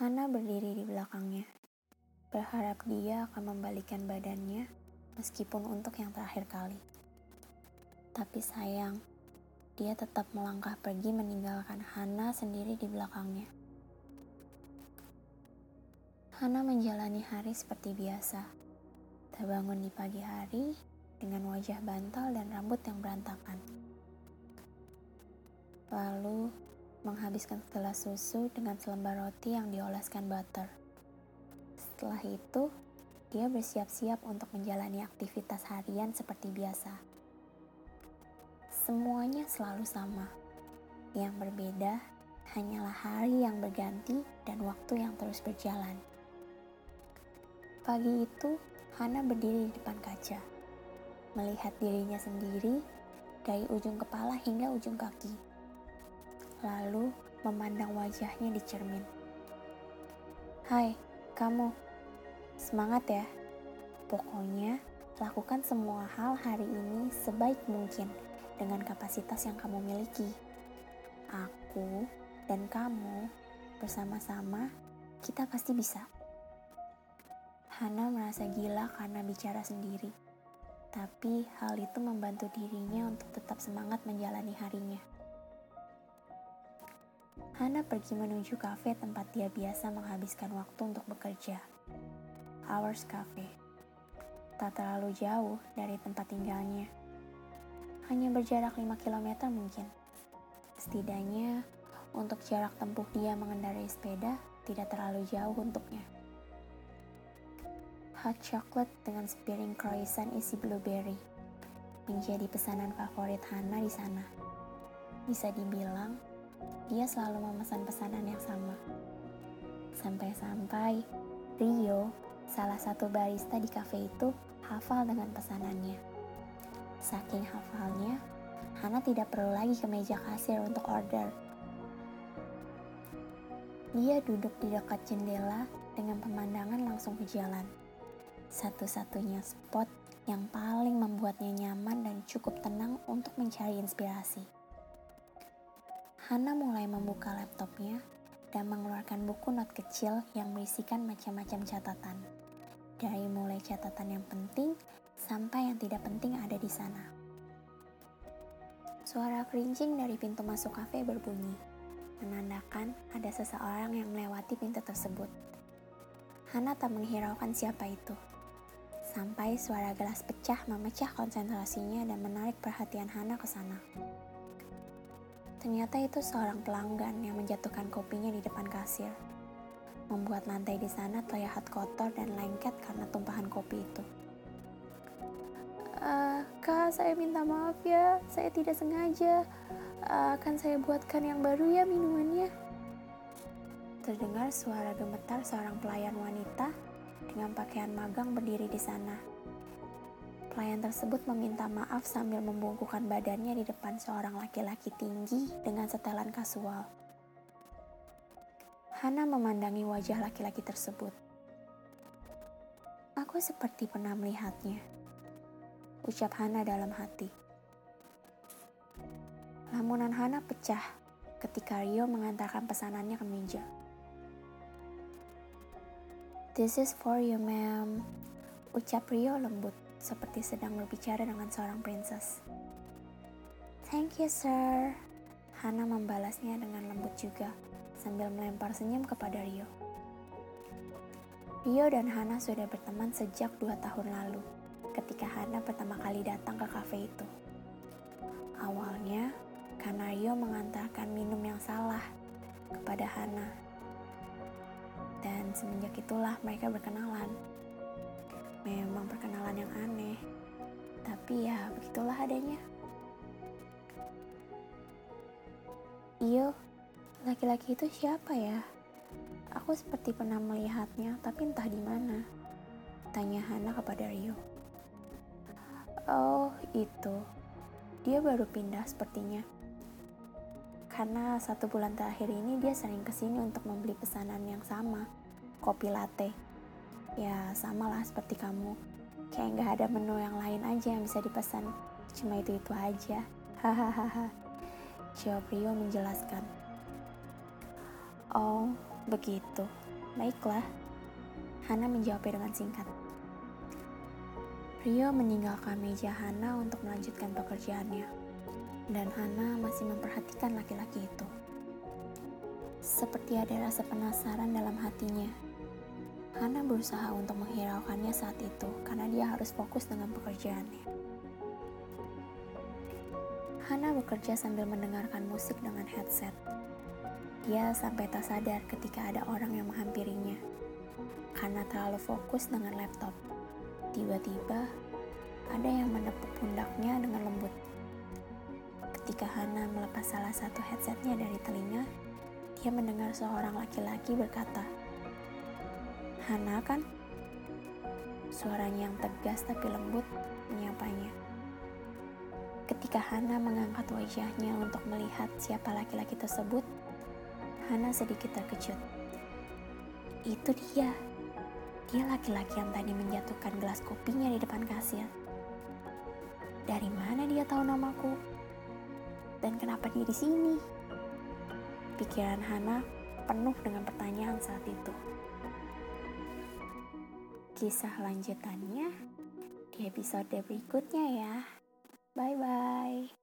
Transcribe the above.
Hana berdiri di belakangnya, berharap dia akan membalikan badannya meskipun untuk yang terakhir kali. Tapi sayang, dia tetap melangkah pergi meninggalkan Hana sendiri di belakangnya. Hana menjalani hari seperti biasa. Terbangun di pagi hari dengan wajah bantal dan rambut yang berantakan. Lalu menghabiskan segelas susu dengan selembar roti yang dioleskan butter. Setelah itu, dia bersiap-siap untuk menjalani aktivitas harian seperti biasa. Semuanya selalu sama. Yang berbeda hanyalah hari yang berganti dan waktu yang terus berjalan. Pagi itu, Hana berdiri di depan kaca, melihat dirinya sendiri dari ujung kepala hingga ujung kaki lalu memandang wajahnya di cermin. Hai, kamu. Semangat ya. Pokoknya, lakukan semua hal hari ini sebaik mungkin dengan kapasitas yang kamu miliki. Aku dan kamu bersama-sama, kita pasti bisa. Hana merasa gila karena bicara sendiri. Tapi hal itu membantu dirinya untuk tetap semangat menjalani harinya. Hana pergi menuju kafe tempat dia biasa menghabiskan waktu untuk bekerja. Hours Cafe. Tak terlalu jauh dari tempat tinggalnya. Hanya berjarak 5 km mungkin. Setidaknya, untuk jarak tempuh dia mengendarai sepeda tidak terlalu jauh untuknya. Hot chocolate dengan sepiring croissant isi blueberry menjadi pesanan favorit Hana di sana. Bisa dibilang, dia selalu memesan pesanan yang sama. Sampai-sampai Rio, salah satu barista di kafe itu, hafal dengan pesanannya. Saking hafalnya, Hana tidak perlu lagi ke meja kasir untuk order. Dia duduk di dekat jendela dengan pemandangan langsung ke jalan. Satu-satunya spot yang paling membuatnya nyaman dan cukup tenang untuk mencari inspirasi. Hana mulai membuka laptopnya dan mengeluarkan buku not kecil yang berisikan macam-macam catatan. Dari mulai catatan yang penting sampai yang tidak penting ada di sana. Suara kerincing dari pintu masuk kafe berbunyi, menandakan ada seseorang yang melewati pintu tersebut. Hana tak menghiraukan siapa itu. Sampai suara gelas pecah memecah konsentrasinya dan menarik perhatian Hana ke sana. Ternyata itu seorang pelanggan yang menjatuhkan kopinya di depan kasir. Membuat lantai di sana terlihat kotor dan lengket karena tumpahan kopi itu. Uh, kak, saya minta maaf ya, saya tidak sengaja. Uh, akan saya buatkan yang baru ya minumannya. Terdengar suara gemetar seorang pelayan wanita dengan pakaian magang berdiri di sana. Pelayan tersebut meminta maaf sambil membungkukkan badannya di depan seorang laki-laki tinggi dengan setelan kasual. Hana memandangi wajah laki-laki tersebut. Aku seperti pernah melihatnya. Ucap Hana dalam hati. Lamunan Hana pecah ketika Rio mengantarkan pesanannya ke meja. This is for you, ma'am. Ucap Rio lembut seperti sedang berbicara dengan seorang princess. Thank you, sir. Hana membalasnya dengan lembut juga, sambil melempar senyum kepada Rio. Rio dan Hana sudah berteman sejak dua tahun lalu, ketika Hana pertama kali datang ke kafe itu. Awalnya, karena Rio mengantarkan minum yang salah kepada Hana. Dan semenjak itulah mereka berkenalan. Memang perkenalan yang aneh, tapi ya begitulah adanya. Iyo, laki-laki itu siapa ya? Aku seperti pernah melihatnya, tapi entah di mana. Tanya Hana kepada Rio. Oh, itu. Dia baru pindah sepertinya. Karena satu bulan terakhir ini dia sering ke sini untuk membeli pesanan yang sama, kopi latte ya sama lah seperti kamu. Kayak nggak ada menu yang lain aja yang bisa dipesan. Cuma itu itu aja. Hahaha. Jawab Rio menjelaskan. Oh begitu. Baiklah, Hana menjawabnya dengan singkat. Rio meninggalkan meja Hana untuk melanjutkan pekerjaannya, dan Hana masih memperhatikan laki-laki itu. Seperti ada rasa penasaran dalam hatinya. Hana berusaha untuk menghiraukannya saat itu karena dia harus fokus dengan pekerjaannya. Hana bekerja sambil mendengarkan musik dengan headset. Dia sampai tak sadar ketika ada orang yang menghampirinya karena terlalu fokus dengan laptop. Tiba-tiba, ada yang menepuk pundaknya dengan lembut. Ketika Hana melepas salah satu headsetnya dari telinga, dia mendengar seorang laki-laki berkata, Hana kan? Suaranya yang tegas tapi lembut menyapanya. Ketika Hana mengangkat wajahnya untuk melihat siapa laki-laki tersebut, Hana sedikit terkejut. Itu dia. Dia laki-laki yang tadi menjatuhkan gelas kopinya di depan kasir. Dari mana dia tahu namaku? Dan kenapa dia di sini? Pikiran Hana penuh dengan pertanyaan saat itu. Kisah lanjutannya di episode berikutnya ya. Bye bye.